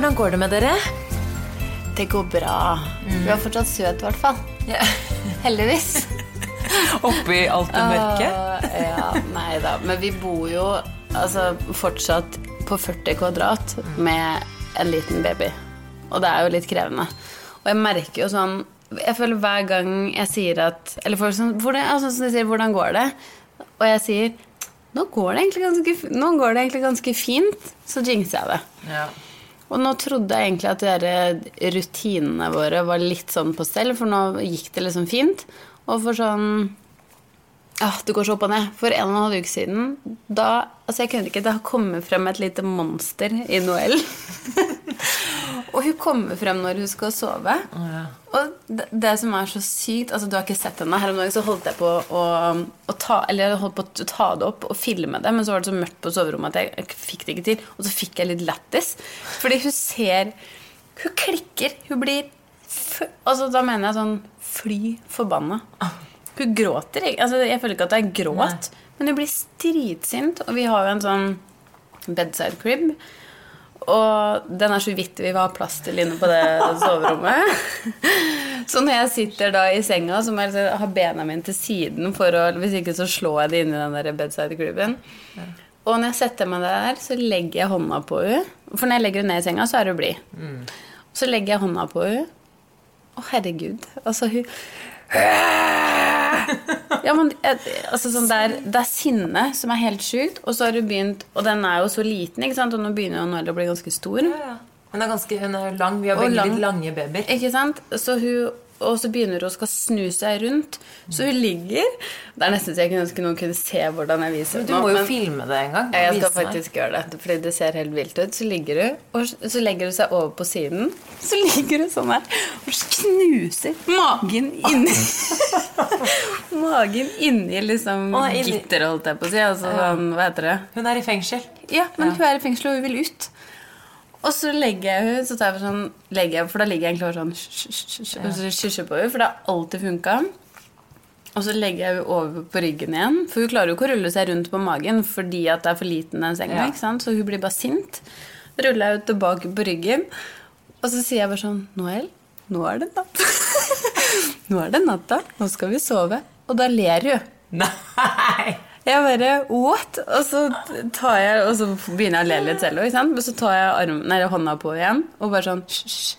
hvordan går det med dere? Det går bra. Du er fortsatt søt, i hvert fall. Ja. Heldigvis. Oppi alt det mørke? Ah, ja, nei da. Men vi bor jo altså, fortsatt på 40 kvadrat med en liten baby. Og det er jo litt krevende. Og jeg merker jo sånn Jeg føler hver gang jeg sier at Eller folk sånn hvordan, altså, som de sier 'Hvordan går det?' Og jeg sier nå går, det egentlig ganske, nå går det egentlig ganske fint, så jinxer jeg det. Ja. Og nå trodde jeg egentlig at de rutinene våre var litt sånn på stell, for nå gikk det liksom fint. Og for sånn ah, Det går så opp og ned. For en og en halv uke siden, da Altså, jeg kunne ikke Det har kommet frem et lite monster i Noel. og hun kommer frem når hun skal sove. ja. Og det, det som er så sykt altså Du har ikke sett henne. Her om dagen så holdt jeg på å, å ta Eller jeg holdt på å ta det opp og filme det, men så var det så mørkt på soverommet at jeg, jeg fikk det ikke til. Og så fikk jeg litt lættis. Fordi hun ser Hun klikker. Hun blir Altså, da mener jeg sånn fly forbanna. Hun gråter ikke. Altså, jeg føler ikke at det er gråt, men hun blir stritsint. Og vi har jo en sånn bedside crib. Og den er så vidt vi vil ha plass til inne på det soverommet. Så når jeg sitter da i senga, så må jeg liksom ha bena mine til siden, for å, hvis ikke så slår jeg det inn i den der bedside cribben. Og når jeg setter meg der, så legger jeg hånda på henne. For når jeg legger henne ned i senga, så er hun blid. Så legger jeg hånda på henne. Å, herregud. Altså, hun ja, men altså, sånn, det, er, det er sinne som er helt sjukt, og så har hun begynt Og den er jo så liten, ikke sant? og nå begynner jo Noelle å bli ganske stor. Ja. Hun er ganske hun er lang. Vi har veldig begge lang. litt lange babyer. Ikke sant? Så hun, og så begynner hun å skal snu seg rundt. Så hun ligger Det er nesten så jeg kunne ønske noen kunne se hvordan jeg viser Du nå, må jo filme det en gang. Jeg skal faktisk meg. gjøre det, fordi det ser helt vilt ut. Så ligger hun, og så legger hun seg over på siden. Så ligger hun sånn her og knuser magen inni Magen inni liksom gitteret, holdt jeg på å si. Altså, sånn, hva heter det? Hun er i fengsel. Ja, men hun er i fengsel, og hun vil ut. Og så legger jeg henne, så tar jeg sånn, legger jeg, For da ligger jeg egentlig bare sånn og så kysser på henne, for det har alltid funka. Og så legger jeg henne over på ryggen igjen, for hun klarer jo ikke å rulle seg rundt på magen fordi at det er for liten den senga. Ja. ikke sant? Så hun blir bare sint. Ruller jeg henne tilbake på ryggen, og så sier jeg bare sånn Noel, nå er det natt. nå er det natta. Nå skal vi sove. Og da ler hun. Nei! Jeg bare What? Og så tar jeg Og så begynner jeg å le litt selv Men så tar jeg arm, nei, hånda på igjen og bare sånn hysj!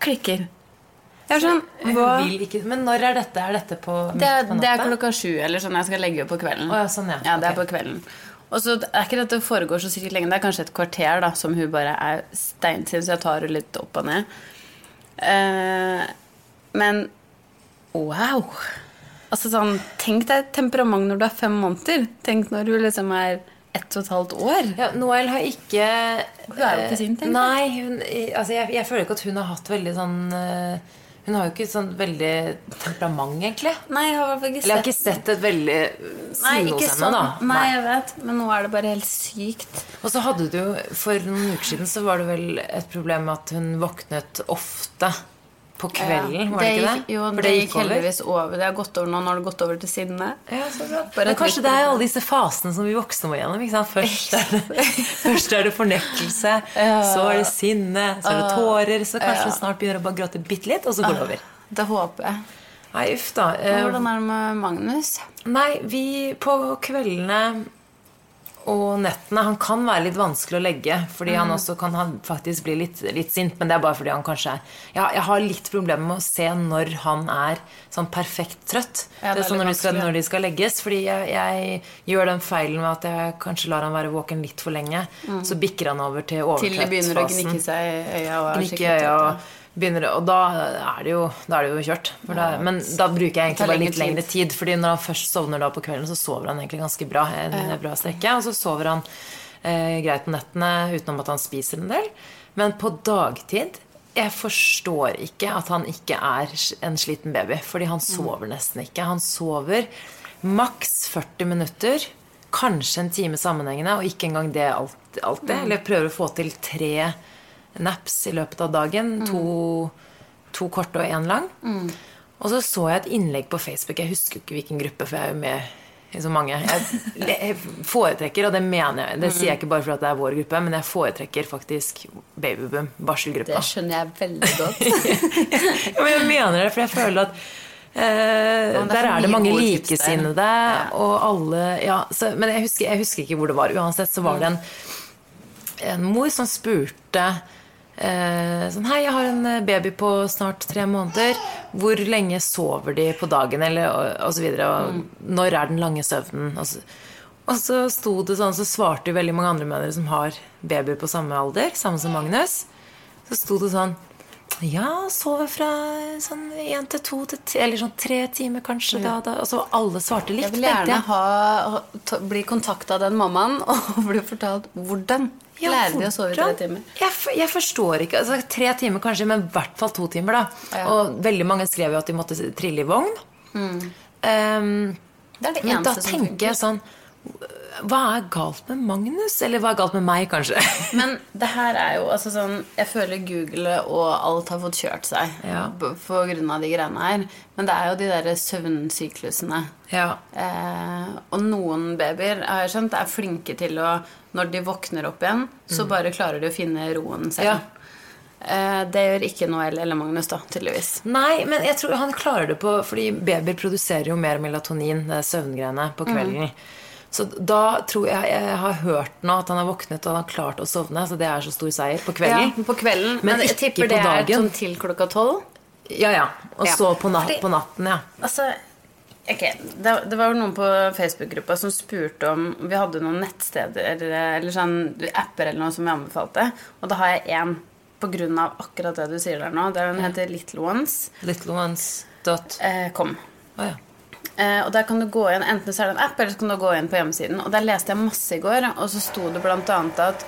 Klikker. Jeg er sånn vil ikke Men når er dette? Er dette på Det er, på det er klokka sju, eller sånn jeg skal legge opp på kvelden. Oh, ja, sånn, ja. ja, det er på kvelden. Og så er ikke dette foregår så sikkert lenge. Det er kanskje et kvarter da, som hun bare er steinsin, så jeg tar henne litt opp og ned. Uh, men wow! Altså sånn, Tenk deg temperament når du er fem måneder. Tenk når du liksom er ett og et halvt år. Ja, Noel har ikke Hun er jo ikke sin, egentlig. Nei, hun, altså jeg, jeg føler ikke at hun har hatt veldig sånn eh, Hun har jo ikke sånn veldig temperament, egentlig. Nei, jeg har ikke Eller jeg har ikke sett et veldig Nei, sinne hos sånn. henne, da. Nei, jeg vet, men nå er det bare helt sykt. Og så hadde du jo For noen uker siden så var det vel et problem med at hun våknet ofte på kvelden, var det ikke det? Jo, For det gikk heldigvis over. Det har gått over nå. Nå har det gått over til sinne. Ja, så bra. Men kanskje det er alle disse fasene som vi voksne må gjennom. Ikke sant? Først, er det, først er det fornektelse, så er det sinne, så er det tårer. Så kanskje hun snart begynner å bare gråte bitte litt, og så går det over. Det håper jeg. Nei, uff da. Eh, Hvordan er det med Magnus? Nei, vi på kveldene og nettene Han kan være litt vanskelig å legge, fordi Mm. han også kan han faktisk bli litt, litt sint. Men det er bare fordi han kanskje er ja, Jeg har litt problemer med å se når han er sånn perfekt trøtt. Ja, det er sånn når de, skal, når de skal legges. Fordi jeg, jeg gjør den feilen med at jeg kanskje lar han være våken litt for lenge. Så bikker han over til overtrøttfasen. Til de begynner å gnikke seg i øya. Og er Gnikke øya og trøtte. det, Og da er det jo, er det jo kjørt. Da, men da bruker jeg egentlig bare litt lengre tid. Fordi når han først sovner da på kvelden, så sover han egentlig ganske bra. En bra strekke, Og så sover han eh, greit på nettene utenom at han spiser en del. Men på dagtid jeg forstår ikke at han ikke er en sliten baby. Fordi han sover nesten ikke. Han sover maks 40 minutter. Kanskje en time sammenhengende, og ikke engang det alltid. Eller prøver å få til tre naps i løpet av dagen. To, to korte og én lang. Og så så jeg et innlegg på Facebook. Jeg husker jo ikke hvilken gruppe, for jeg er jo med i så mange. Jeg, foretrekker, og det mener jeg, det sier jeg ikke bare fordi det er vår gruppe, men jeg foretrekker faktisk babyboom, barselgruppa. Det skjønner jeg veldig godt. ja, men jeg mener det, for jeg føler at eh, er der er det mange likesinnede, ja. og alle ja, så, Men jeg husker, jeg husker ikke hvor det var. Uansett så var det en, en mor som spurte sånn Hei, jeg har en eh, baby på snart tre måneder. Hvor lenge sover de på dagen? Eller og, og så videre. Og når er den lange søvnen? Og så, og så sto det sånn, så svarte veldig mange andre mødre som har baby på samme alder, samme som Magnus. Så sto det sånn Ja, sover fra sånn én til to til tre, eller sånn tre timer kanskje. Da, da. Og så alle svarte likt. Jeg vil gjerne ha, bli kontakta av den mammaen og bli fortalt hvordan Ja, de å sove i tre timer. Jeg, jeg forstår ikke. Altså, tre timer kanskje, men i hvert fall to timer. da. Ja. Og veldig mange skrev jo at de måtte trille i vogn. Um, Det er det men da tenker jeg sånn Hva er galt med Magnus? Eller hva er galt med meg, kanskje? Men det her er jo altså sånn Jeg føler Google og alt har fått kjørt seg Ja. på grunn av de greiene her. Men det er jo de derre søvnsyklusene. ja. Eh, og noen babyer har jeg skjønt, er flinke til å Når de våkner opp igjen, så bare klarer de å finne roen selv. Ja. Eh, det gjør ikke Noel eller Magnus, da, tydeligvis. Nei, men jeg tror han klarer det på Fordi babyer produserer jo mer melatonin, søvngreiene, på kvelden. Så da tror jeg jeg har hørt nå at han har våknet og han har klart å sovne. Så det er så stor seier på kvelden. Ja, på kvelden. Men Men, jeg tipper på det er dagen. sånn til klokka tolv. Ja, ja. Og Ja. så på, nat Fordi- på natten, ja. Altså, ok, det, det var jo noen på Facebook-gruppa som spurte om vi hadde noen nettsteder eller, eller sånn apper eller noe som vi anbefalte. Og da har jeg én av akkurat det du sier der nå. Den heter Little Ones. Little ones dot Eh, kom. Oh, ja. Eh, og der kan du gå inn, Enten så er det en app, eller så kan du gå inn på hjemmesiden. Og der leste jeg masse i går, og så sto det annet at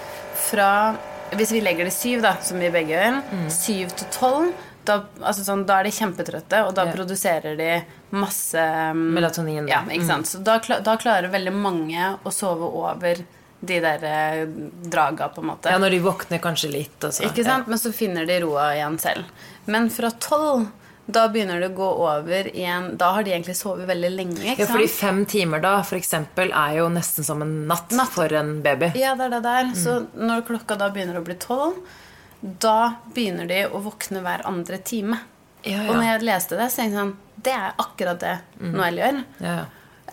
fra Hvis vi legger det syv, da, som vi begge gjør, Mm. syv til tolv, da, altså sånn, da er de kjempetrøtte, og da Ja. produserer de masse um, Melatonin. Ja, ikke sant? Så da, da klarer veldig mange å sove over de der eh, draga, på en måte. ja, når de våkner kanskje litt, Også. Ikke sant? Men så finner de roa igjen selv. Men fra tolv, da begynner det å gå over igjen Da har de egentlig sovet veldig lenge. ikke sant? Ja, fordi fem timer da, for eksempel, er jo nesten som en natt, Natt. for en baby. Ja, det er det der. Så Mm. når klokka da begynner å bli tolv, da begynner de å våkne hver andre time. Ja, Og når ja. jeg leste det, så tenkte jeg sånn Det er akkurat det Noel gjør. ja, ja.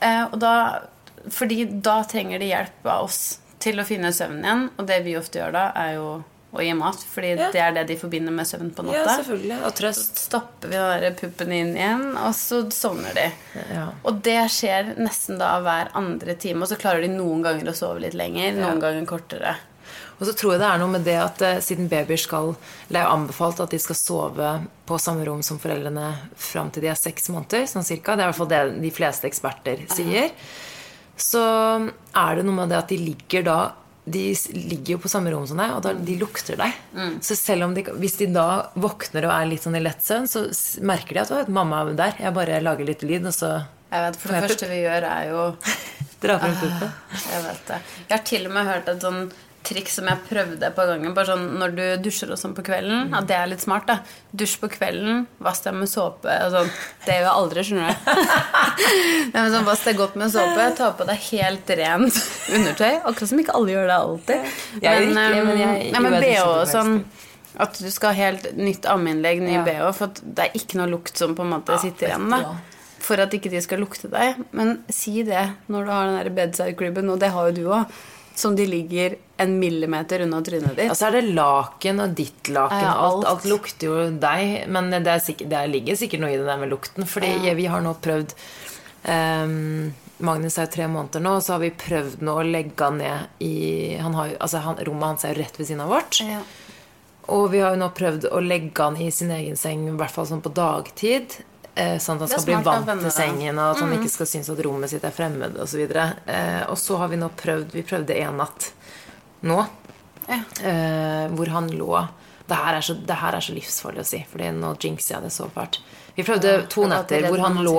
Eh, og da, fordi da trenger de hjelp av oss til å finne søvnen igjen. Og det vi ofte gjør da, er jo å gi mat. Fordi Ja. det er det de forbinder med søvn på ja, selvfølgelig. Og trøst. stopper vi den der puppen inn igjen, og så sovner de. Ja. Og det skjer nesten da hver andre time, og så klarer de noen ganger å sove litt lenger, noen ganger kortere. Og så tror jeg det er noe med det at eh, siden babyer skal Det er jo anbefalt at de skal sove på samme rom som foreldrene fram til de er seks måneder, sånn cirka. Det er i hvert fall det de fleste eksperter sier. Så er det noe med det at de ligger da de ligger jo på samme rom som deg, og da, de lukter deg. Så selv om de, hvis de da våkner og er litt sånn i lett søvn, så merker de at «Å, 'mamma er der'. Jeg bare lager litt lyd, og så Jeg vet, For det første vi gjør, er jo Dra frem puppen. Jeg vet det. Jeg har til og med hørt et sånn triks som jeg prøvde på gangen. Bare sånn når du dusjer og sånn på kvelden. At det er litt smart, da. Dusj på kvelden, vask deg med såpe og sånn. Det gjør jeg aldri, skjønner du. Nei, men sånn, Vask deg godt med såpe, ta på deg helt rent undertøy. Akkurat som ikke alle gjør det alltid. Jeg men, ikke, men jeg ja, men BH og sånn at du skal ha helt nytt ammeinnlegg, ny Ja. BH, for det er ikke noe lukt som på en måte sitter igjen. da For at ikke de skal lukte deg. Men si det når du har den bedside cribben, og det har jo du òg, som de ligger en millimeter unna trynet ditt. Og så er det laken og ditt laken. Ja, alt. alt. alt lukter jo deg. Men det, er sikkert, det ligger sikkert noe i det der med lukten. Fordi vi har nå prøvd um, Magnus er jo tre måneder nå, og så har vi prøvd nå å legge han ned i han har, altså han, Rommet hans er jo rett ved siden av vårt. Ja. Og vi har jo nå prøvd å legge han i sin egen seng, i hvert fall sånn på dagtid. Eh, sånn at han skal bli vant til. Mm. sengen, og at han ikke skal synes at rommet sitt er fremmed osv. Eh, og så har vi nå prøvd Vi prøvde en natt nå Ja. eh, hvor han lå det her, er så, det her er så livsfarlig å si, for nå jinxer jeg det så fælt. Vi prøvde to netter hvor han lå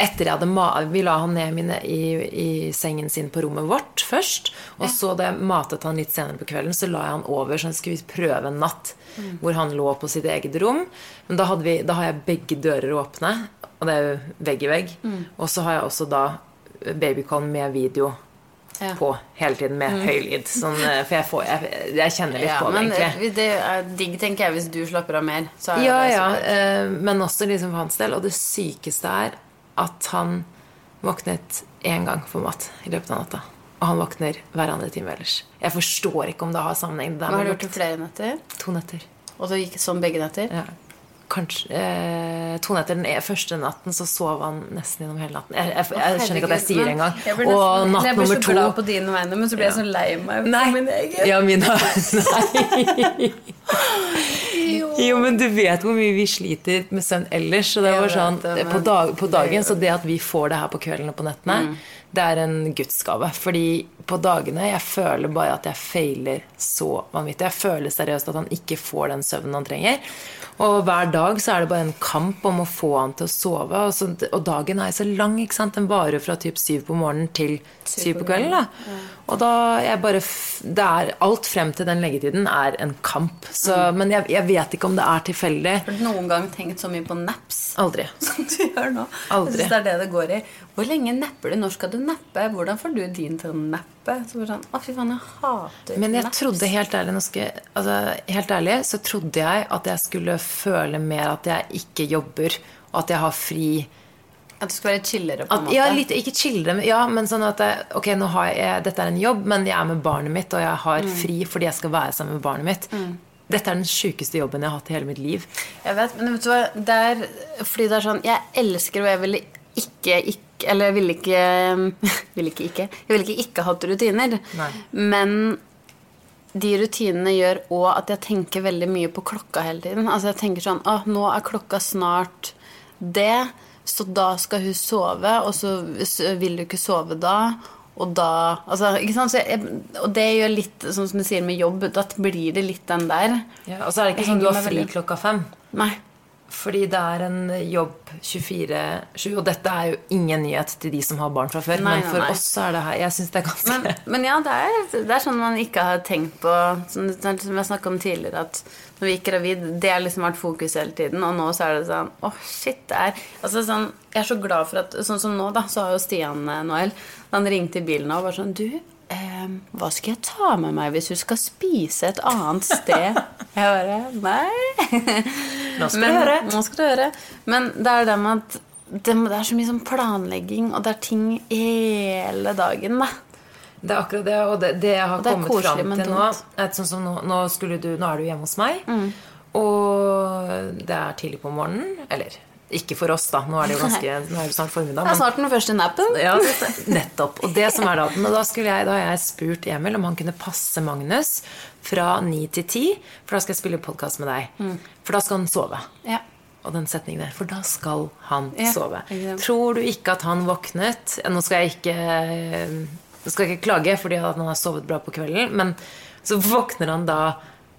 etter jeg hadde Vi la han ned mine, i, i sengen sin på rommet vårt først. Og så da jeg matet han litt senere på kvelden, så la jeg han over sånn skulle vi prøve en natt Mm. hvor han lå på sitt eget rom. Men da, vi, da har jeg begge dører åpne, og det er jo vegg i vegg. Mm. Og så har jeg også da babycall med video Ja. på hele tiden, med høy lyd. Sånn, eh, for jeg, får, jeg, jeg kjenner litt Ja, på det, men egentlig. eh, det er digg, tenker jeg, hvis du slapper av mer. Så er Ja, ja, eh, men også liksom for hans del. Og det sykeste er at han våknet én gang for mat i løpet av natta. Og han våkner hver andre time ellers. Jeg forstår ikke om det har sammenheng. Det Hva har du gjort i flere netter? To netter. Og så gikk sånn begge netter? Ja. Kanskje eh, To netter den e- første natten så sov han nesten gjennom hele natten. Jeg, jeg, jeg, skjønner ikke at jeg sier det engang. Og natt Og to jeg ble nummer så glad på dine vegne, men så ble jeg så lei meg Nei. min egen. Ja, mine, Nei. Jo, men du vet hvor mye vi sliter med søvn ellers. Så det Jeg var sånn, det, men- på, dag, på dagen, så det at vi får det her på kvelden og på nettene, Mm. det er en gudsgave. Fordi på dagene jeg føler bare at jeg feiler så vanvittig. Jeg føler seriøst at han ikke får den søvnen han trenger. Og hver dag så er det bare en kamp om å få han til å sove. Og, så, og dagen er så lang, ikke sant. Den varer fra typ syv på morgenen til syv på kvelden. da. Og da jeg bare Det er alt frem til den leggetiden er en kamp. Så, Mm. Men jeg, jeg vet ikke om det er tilfeldig. Har du noen gang tenkt så mye på naps? Aldri. Som du gjør nå. Aldri. Jeg synes det er det det går i. Hvor lenge napper du? Når skal du nappe? Hvordan får du din til å nappe? Så bare sånn, å fy faen, jeg hater Men jeg trodde helt ærlig, norske, altså, helt ærlig så trodde jeg at jeg skulle føle mer at jeg ikke jobber, og at jeg har fri At du skal være chillere på en at, måte? ja, litt, ikke chillere, men- ja, men sånn at jeg, Ok, nå har jeg, dette er en jobb, men jeg er med barnet mitt, og jeg har Mm. fri fordi jeg skal være sammen med barnet mitt. Dette er den sjukeste jobben jeg har hatt i hele mitt liv. Jeg vet, men vet du hva det er, Fordi det er sånn Jeg elsker og jeg ville ikke, ikke Eller jeg ville ikke Ville ikke ikke Jeg ville ikke ikke hatt rutiner. Nei. Men de rutinene gjør òg at jeg tenker veldig mye på klokka hele tiden. Altså jeg tenker sånn Å, nå er klokka snart det, så da skal hun sove, og så vil du ikke sove da. Og da altså, ikke sant? Så jeg, Og det gjør litt sånn som du sier med jobb. Da blir det litt den der. Ja, og så er det ikke sånn du har fri klokka fem. Nei. Fordi det er en jobb 24-7, og dette er jo ingen nyhet til de som har barn fra før. Nei, men for nei. oss er det her Jeg syns det er ganske Men, men ja, det er, det er sånn man ikke har tenkt på sånn Som jeg snakka om tidligere, at når vi gikk gravid, det har liksom vært fokus hele tiden. Og nå så er det sånn Åh, shit, det er altså sånn, Jeg er så glad for at Sånn som nå, da, så har jo Stian eh, Noel Han ringte i bilen og var sånn Du, eh, hva skal jeg ta med meg hvis du skal spise et annet sted? Jeg bare Nei. Nå skal Men- høre. Nå skal du høre. Men det er det med at det, det er så mye sånn planlegging, og det er ting hele dagen, da. Det er akkurat det, og det, det jeg har det kommet koselig, fram til nå, er sånn som nå, nå, du, nå er du hjemme hos meg, Mm. og det er tidlig på morgenen. Eller ikke for oss, da. Nå er det jo ganske, nå er det snart formiddag. Det er Men, snart den første nappen. ja, nettopp. Og det som er da, da, jeg, da har jeg spurt Emil om han kunne passe Magnus fra ni til ti, for da skal jeg spille podkast med deg. Mm. For da skal han sove. Ja. Og den setningen der, for da skal han Ja, sove. Exactly. Tror du ikke at han våknet Nå skal jeg ikke skal jeg ikke klage fordi at han har sovet bra på kvelden, men så våkner han da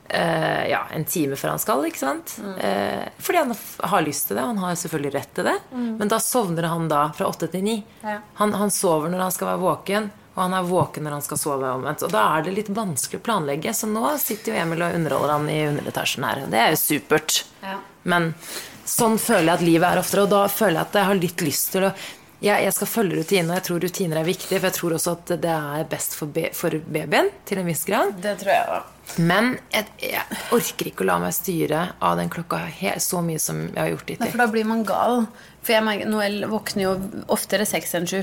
eh, ja, en time før han skal, ikke sant? Mm. Eh, fordi han har lyst til det, han har selvfølgelig rett til det. Men da sovner han da fra åtte til ni. Ja. Han, han sover når han skal være våken, og han er våken når han skal sove omvendt. Og da er det litt vanskelig å planlegge, så nå sitter jo Emil og underholder han i underetasjen her. Det er jo supert. Ja. Men sånn føler jeg at livet er oftere, og da føler jeg at jeg har litt lyst til å jeg, jeg skal følge rutiner, og jeg tror rutiner er viktig, for jeg tror også at det er best for, be, for babyen til en viss grad. Det tror jeg da. Men jeg, jeg orker ikke å la meg styre av den klokka he, så mye som jeg har gjort hittil. for da blir man gal. For jeg merker, Noel våkner jo oftere seks enn sju.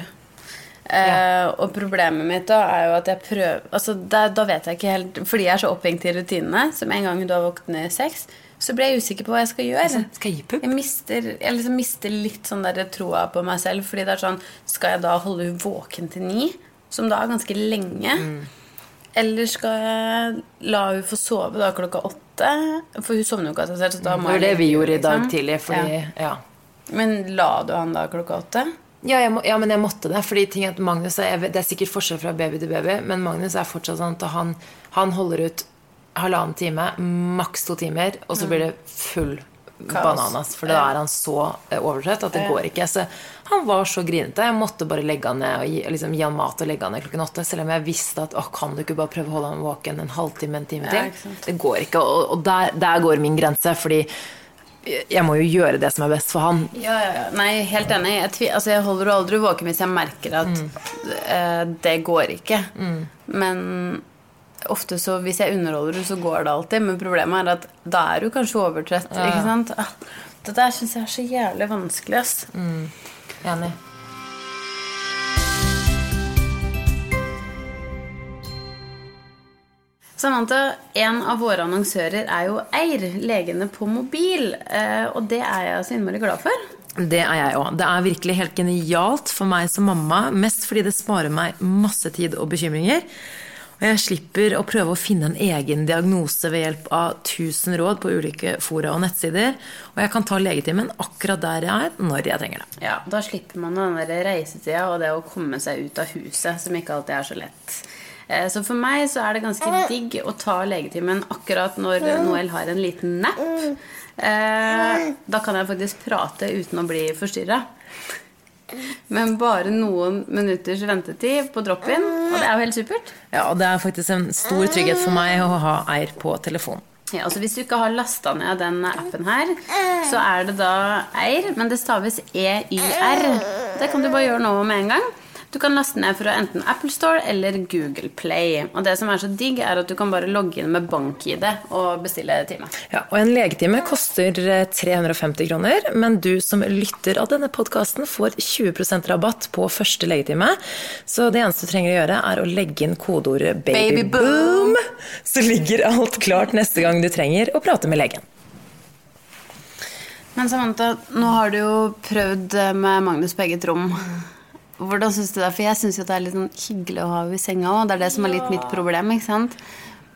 Eh, og problemet mitt da er jo at jeg prøver altså da, da vet jeg ikke helt Fordi jeg er så opphengt i rutinene, som en gang du har våknet seks, så blir jeg usikker på hva jeg skal gjøre. Skal jeg gi pupp? Jeg mister, jeg liksom mister litt sånn der troa på meg selv. Fordi det er sånn Skal jeg da holde hun våken til ni? Som da er ganske lenge. Eller skal jeg la hun få sove da klokka åtte? For hun sovner jo ikke av seg selv. Så da Det var det vi gjorde i dag liksom. tidlig, fordi Ja. ja. Men la du han da klokka åtte? Ja, må, ja, men jeg måtte det. Fordi ting at Magnus er, Det er sikkert forskjell fra baby til baby, men Magnus er fortsatt sånn at han, han holder ut halvannen time, maks to timer, og så blir det full Kaos. bananas. For da er han så eh, overtrøtt at det går ikke. Så han var så grinete. Jeg måtte bare legge han ned og gi, liksom, gi han mat og legge han ned klokken åtte. Selv om jeg visste at å, kan du ikke bare prøve å holde han våken en halvtime, en time til? Ja, det går ikke. Og, og der, der går min grense, fordi jeg må jo gjøre det som er best for han. Ja, ja, ja. Nei, helt enig. Jeg, altså, jeg holder jo aldri våken hvis jeg merker at eh, det går ikke. Men ofte så hvis jeg underholder, så går det alltid. Men problemet er at da er du kanskje overtrøtt. Ikke sant? Ah, det der syns jeg er så jævlig vanskelig, ass. Enig. Samantha, en av våre annonsører er jo Eir, legene på mobil. Eh, og det er jeg så innmari glad for. Det er jeg òg. Det er virkelig helt genialt for meg som mamma. Mest fordi det sparer meg masse tid og bekymringer. Og jeg slipper å prøve å finne en egen diagnose ved hjelp av 1000 råd på ulike fora og nettsider. Og jeg kan ta legetimen akkurat der jeg er, når jeg trenger det. Ja, Da slipper man den reisetida og det å komme seg ut av huset, som ikke alltid er så lett. Eh, Så for meg så er det ganske digg å ta legetimen akkurat når Noel har en liten nap. Eh, Da kan jeg faktisk prate uten å bli forstyrra. Men bare noen minutters ventetid på drop-in, og det er jo helt supert. Ja, og det er faktisk en stor trygghet for meg å ha Eir på telefon. Ja, altså Hvis du ikke har lasta ned den appen her, så er det da Eir, men det staves EYR. Det kan du bare gjøre nå med en gang. Du kan laste ned fra enten Apple Store eller Google Play. Og det som er så digg, er at du kan bare logge inn med bank-ID og bestille time. Ja, og En legetime koster eh, 350 kroner, men du som lytter av denne podkasten får 20% rabatt på første legetime. Så det eneste du trenger å gjøre, er å legge inn kodeordet 'babyboom', så ligger alt klart neste gang du trenger å prate med legen. Men Samantha, nå har du jo prøvd med Magnus på eget rom. Hvordan syns du det? For jeg syns jo det er litt sånn hyggelig å ha henne i senga òg. Det er det som er litt mitt problem, ikke sant?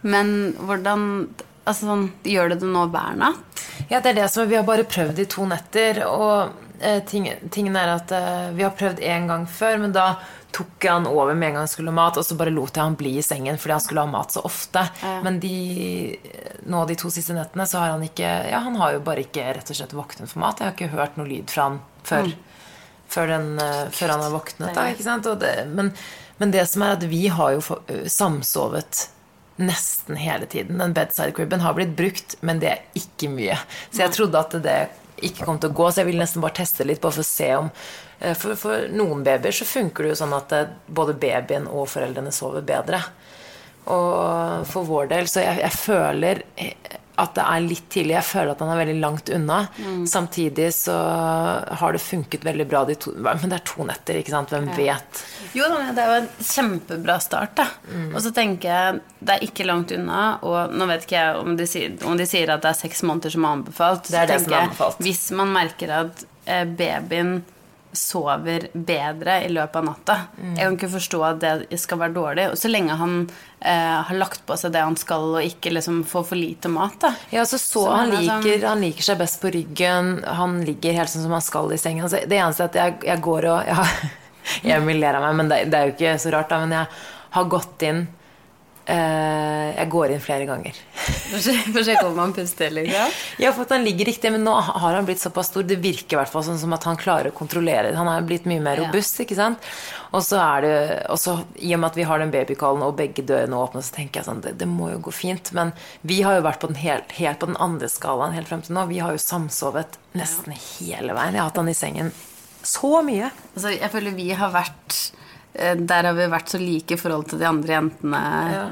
Men hvordan Altså sånn, Gjør det det nå hver natt? Ja, det er det som Vi har bare prøvd i to netter, og eh, ting, tingen er at eh, vi har prøvd én gang før, men da tok jeg han over med en gang han skulle ha mat, og så bare lot jeg han bli i sengen fordi han skulle ha mat så ofte. Men de, nå de to siste nettene så har han ikke Ja, han har jo bare ikke rett og slett våknet for mat. Jeg har ikke hørt noe lyd fra han før, før, den, eh, før han har våknet. Da, ikke sant? Det, men, men det som er at vi har jo samsovet nesten hele tiden. Den bedside cribben har blitt brukt, men det er ikke mye. Så jeg trodde at det ikke kom til å gå, så jeg ville nesten bare teste litt bare for å se om eh, For, for noen babyer så funker det jo sånn at eh, både babyen og foreldrene sover bedre. Og for vår del Så jeg, jeg føler at det er litt tidlig. Jeg føler at han er veldig langt unna. Samtidig så har det funket veldig bra de to Men det er to netter, ikke sant? Hvem vet? Jo det er jo en kjempebra start, da. Mm. Og så tenker jeg det er ikke langt unna, og nå vet ikke jeg om de sier, om de sier at det er seks måneder som er anbefalt. Det er det som er er jeg, anbefalt. Hvis man merker at eh, babyen sover bedre i løpet av natta Mm. Jeg kan ikke forstå at det skal være dårlig. Og så lenge han eh, har lagt på seg det han skal, og ikke liksom får for lite mat, da. Ja, så, så, Så han, han er sånn- liker, han liker seg best på ryggen. Han ligger helt sånn som han skal i sengen. Altså, det eneste er at jeg, jeg går og ja, Emil ler av meg, men det, det er jo ikke så rart. Da, men jeg har gått inn Jeg går inn flere ganger. For å sjekke om han puster, liksom. Ja, for at han ligger riktig, men nå har han blitt såpass stor. Det virker i hvert fall sånn som at han klarer å kontrollere det. Han er blitt mye mer robust, ikke sant. Og så er det og så, I og med at vi har den babycallen og begge dørene åpne, så tenker jeg sånn det, det må jo gå fint. Men vi har jo vært på den helt, helt på den andre skalaen helt frem til nå. Vi har jo samsovet nesten hele veien. Jeg har hatt han i sengen så mye. Altså, jeg føler vi har vært eh, der har vi vært så like i forhold til de andre jentene ja.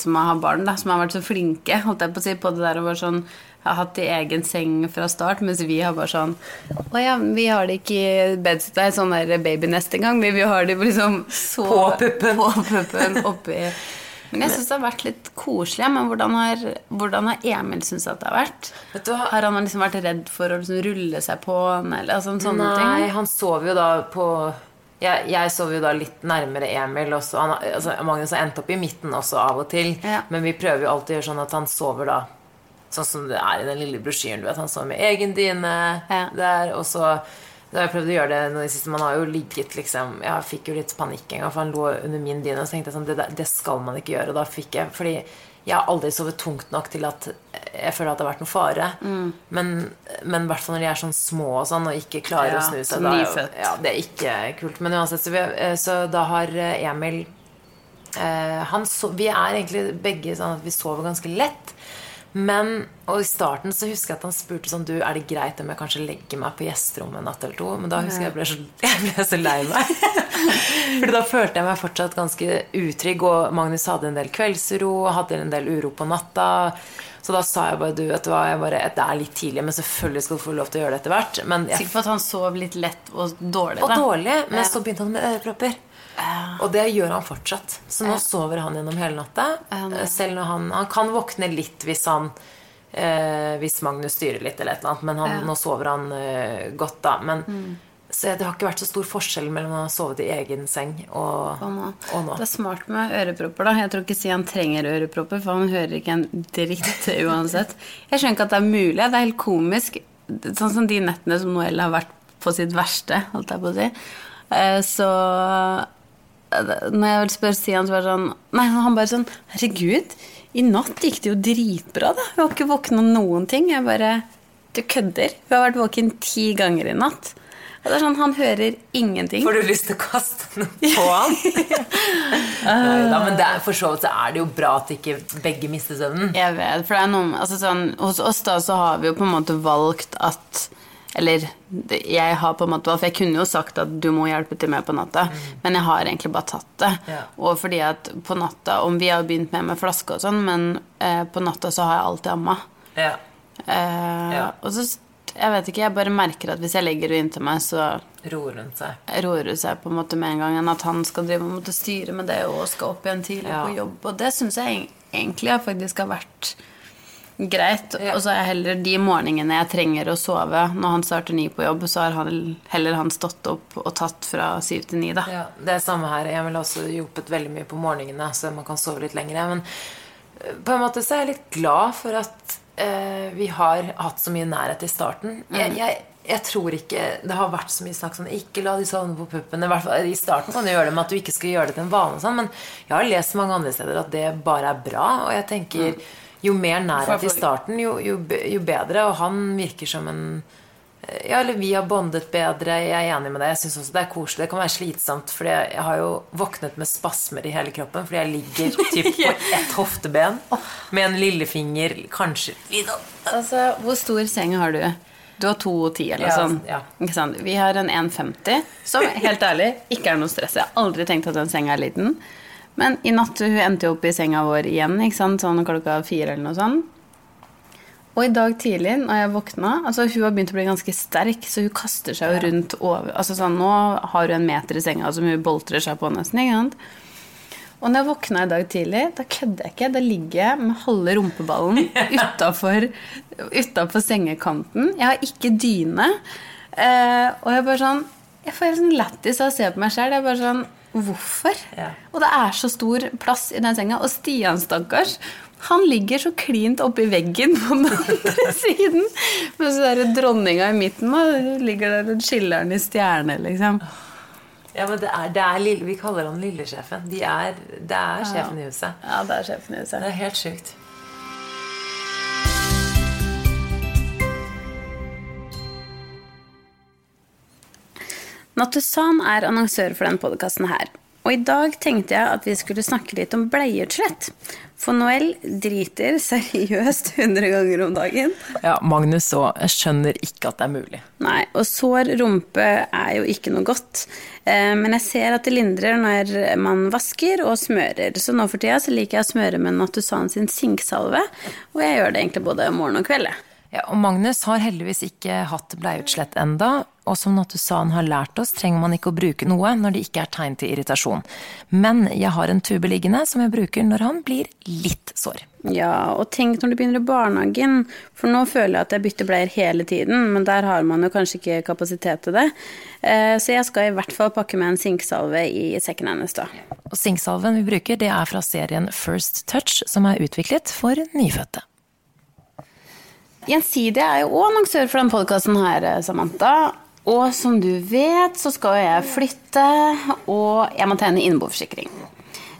som har barn, da, som har vært så flinke holdt jeg på å si, på det der å være sånn har hatt i egen seng fra start, mens vi har bare sånn Å ja, vi har det ikke i bedside, sånn der babynest engang. Vi, vi har det liksom så På puppen. På puppen oppi Men jeg syns det har vært litt koselig. Men hvordan har, hvordan har Emil syntes at det har vært? Vet du hva? Har han liksom vært redd for å liksom rulle seg på han, eller altså, sånne Nei, ting? han sover jo da på jeg, jeg sover jo da litt nærmere Emil. Også. Han, altså, Magnus har endt opp i midten også av og til. Ja. Men vi prøver jo alltid å gjøre sånn at han sover da sånn som det er i den lille brosjyren. Du vet, Han sover med egen dyne Ja. der. Og så da har jeg prøvd å gjøre det nå i siste. Man har jo ligget liksom Jeg fikk jo litt panikk en gang, for han lå under min dyne. Og så tenkte jeg sånn det, det skal man ikke gjøre. Og da fikk jeg Fordi jeg har aldri sovet tungt nok til at jeg føler at det har vært noe fare. Mm. Men, men hvert fall når de er sånn små og sånn, og ikke klarer Ja, å snu seg da er jo- Ja, det er ikke kult. Men uansett, så, vi, eh, så da har eh, Emil eh, han so Vi er egentlig begge sånn at vi sover ganske lett. Men, og i starten så husker jeg at han spurte sånn Du, er det greit om jeg kanskje legger meg på gjesterommet en natt eller to? Men da husker jeg jeg ble så, jeg ble så lei meg. Fordi da følte jeg meg fortsatt ganske utrygg, og Magnus hadde en del kveldsuro, hadde en del uro på natta. Så da sa jeg bare du, vet du hva, jeg bare, det er litt tidlig, men selvfølgelig skal du få lov til å gjøre det etter hvert. Men jeg, Sikker på at han sov litt lett og dårlig, og da. dårlig, men så begynte han med ørepropper. Og det gjør han fortsatt. Så nå sover han gjennom hele natta. Eh, Selv når han, han kan våkne litt hvis han eh, Hvis Magnus styrer litt eller et eller annet, men han, nå sover han eh, godt, da. Men, Mm. Så det har ikke vært så stor forskjell mellom å ha sovet i egen seng og, Og nå. og nå. Det er smart med ørepropper, da. Jeg tror ikke Sian trenger ørepropper, for han hører ikke en dritt uansett. Jeg skjønner ikke at det er mulig. Det er helt komisk. Sånn som de nettene som Noel har vært på sitt verste, holdt jeg på å si. Eh, Så når jeg vil spørre Sian, så var det sånn Nei, han bare sånn Herregud, i natt gikk det jo dritbra, da. Hun har ikke våkna noen ting. Jeg bare Du kødder. Hun har vært våken ti ganger i natt. Og det er sånn, Han hører ingenting. Får du lyst til å kaste noe på han? Neida, men er, for så vidt så er det jo bra at ikke begge mister søvnen. Jeg vet, for det er noe altså sånn, Hos oss da så har vi jo på en måte valgt at Eller jeg har på en måte For jeg kunne jo sagt at du må hjelpe til med på natta, men jeg har egentlig bare tatt det. Ja. Og fordi at på natta Om vi har begynt med med flaske og sånn, men eh, på natta så har jeg alltid amma. Ja. Eh, Ja. Og så Jeg vet ikke, jeg bare merker at hvis jeg legger henne inntil meg, så Roer hun seg. roer hun seg på en måte med en gang enn at han skal drive og styre med det og skal opp igjen tidlig på jobb. Og det syns jeg egentlig har faktisk har vært greit. Ja. Og så er heller de morgenene jeg trenger å sove når han starter ny på jobb, så har han, heller han stått opp og tatt fra syv til ni, da. Ja, det er samme her. Jeg ville også hjulpet veldig mye på morgenene, så man kan sove litt lenger. Men eh, på en måte så er jeg litt glad for at eh, vi har hatt så mye nærhet i starten. Jeg, jeg, jeg tror ikke det har vært så mye snakk sånn Ikke la de sovne på puppen. I, hvert fall, I starten kan du gjøre det med at du ikke skal gjøre det til en vane, sånn, men jeg har lest mange andre steder at det bare er bra. Og jeg tenker jo mer nærhet i starten, jo, jo, jo bedre. Og han virker som en ja, eller vi har bondet bedre. Jeg er enig med deg. Jeg synes også det er koselig. Det kan være slitsomt, for jeg har jo våknet med spasmer i hele kroppen fordi jeg ligger typ på ett hofteben med en lillefinger kanskje. Altså, hvor stor seng har du? Du har 2,10 eller noe Ja, sånt. ja. Ikke sant? Vi har en 1,50, som helt ærlig ikke er noe stress. Jeg har aldri tenkt at den senga er liten. Men i natt hun endte jo opp i senga vår igjen, ikke sant? sånn klokka fire eller noe sånt. Og i dag tidlig, når jeg våkna altså Hun har begynt å bli ganske sterk, så hun kaster seg jo rundt over altså sånn, Nå har hun en meter i senga som hun boltrer seg på nesten. ikke sant? Og når jeg våkna i dag tidlig, da kødder jeg ikke. Da ligger jeg med halve rumpeballen utafor, sengekanten. Jeg har ikke dyne. Eh, og jeg bare sånn Jeg får helt sånn lættis av å se på meg sjøl. Jeg er bare sånn Hvorfor? Ja. Og det er så stor plass i den senga. Og Stian, stakkars, han ligger så klint oppi veggen på den andre siden. Mens der dronninga i midten da, ligger der og skiller den i stjerne, liksom. Ja, men det er, det er lille, Vi kaller han lillesjefen. De er, det er sjefen i huset. Ja, det er sjefen i huset. Det er helt sjukt. Nattusan er annonsør for denne podkasten her. Og i dag tenkte jeg at vi skulle snakke litt om bleieutslett. For Noel driter seriøst 100 ganger om dagen. Ja, Magnus òg. Jeg skjønner ikke at det er mulig. Nei, og sår rumpe er jo ikke noe godt. Eh, Men jeg ser at det lindrer når man vasker og smører. Så nå for tida så liker jeg å smøre med Nattusan sin sinksalve. Og jeg gjør det egentlig både morgen og kveld. Ja, og Magnus har heldigvis ikke hatt bleieutslett enda, og som Nattusan har lært oss, trenger man ikke å bruke noe når det ikke er tegn til irritasjon. Men jeg har en tube liggende som jeg bruker når han blir litt sår. Ja, og tenk når du begynner i barnehagen, for nå føler jeg at jeg bytter bleier hele tiden, men der har man jo kanskje ikke kapasitet til det. Eh, Så jeg skal i hvert fall pakke med en sinksalve i sekken hennes, da. Og sinksalven vi bruker, det er fra serien First Touch, som er utviklet for nyfødte. Gjensidige er jo òg annonsør for denne podkasten her, Samantha. Og som du vet, så skal jeg flytte, og jeg må tegne innboforsikring.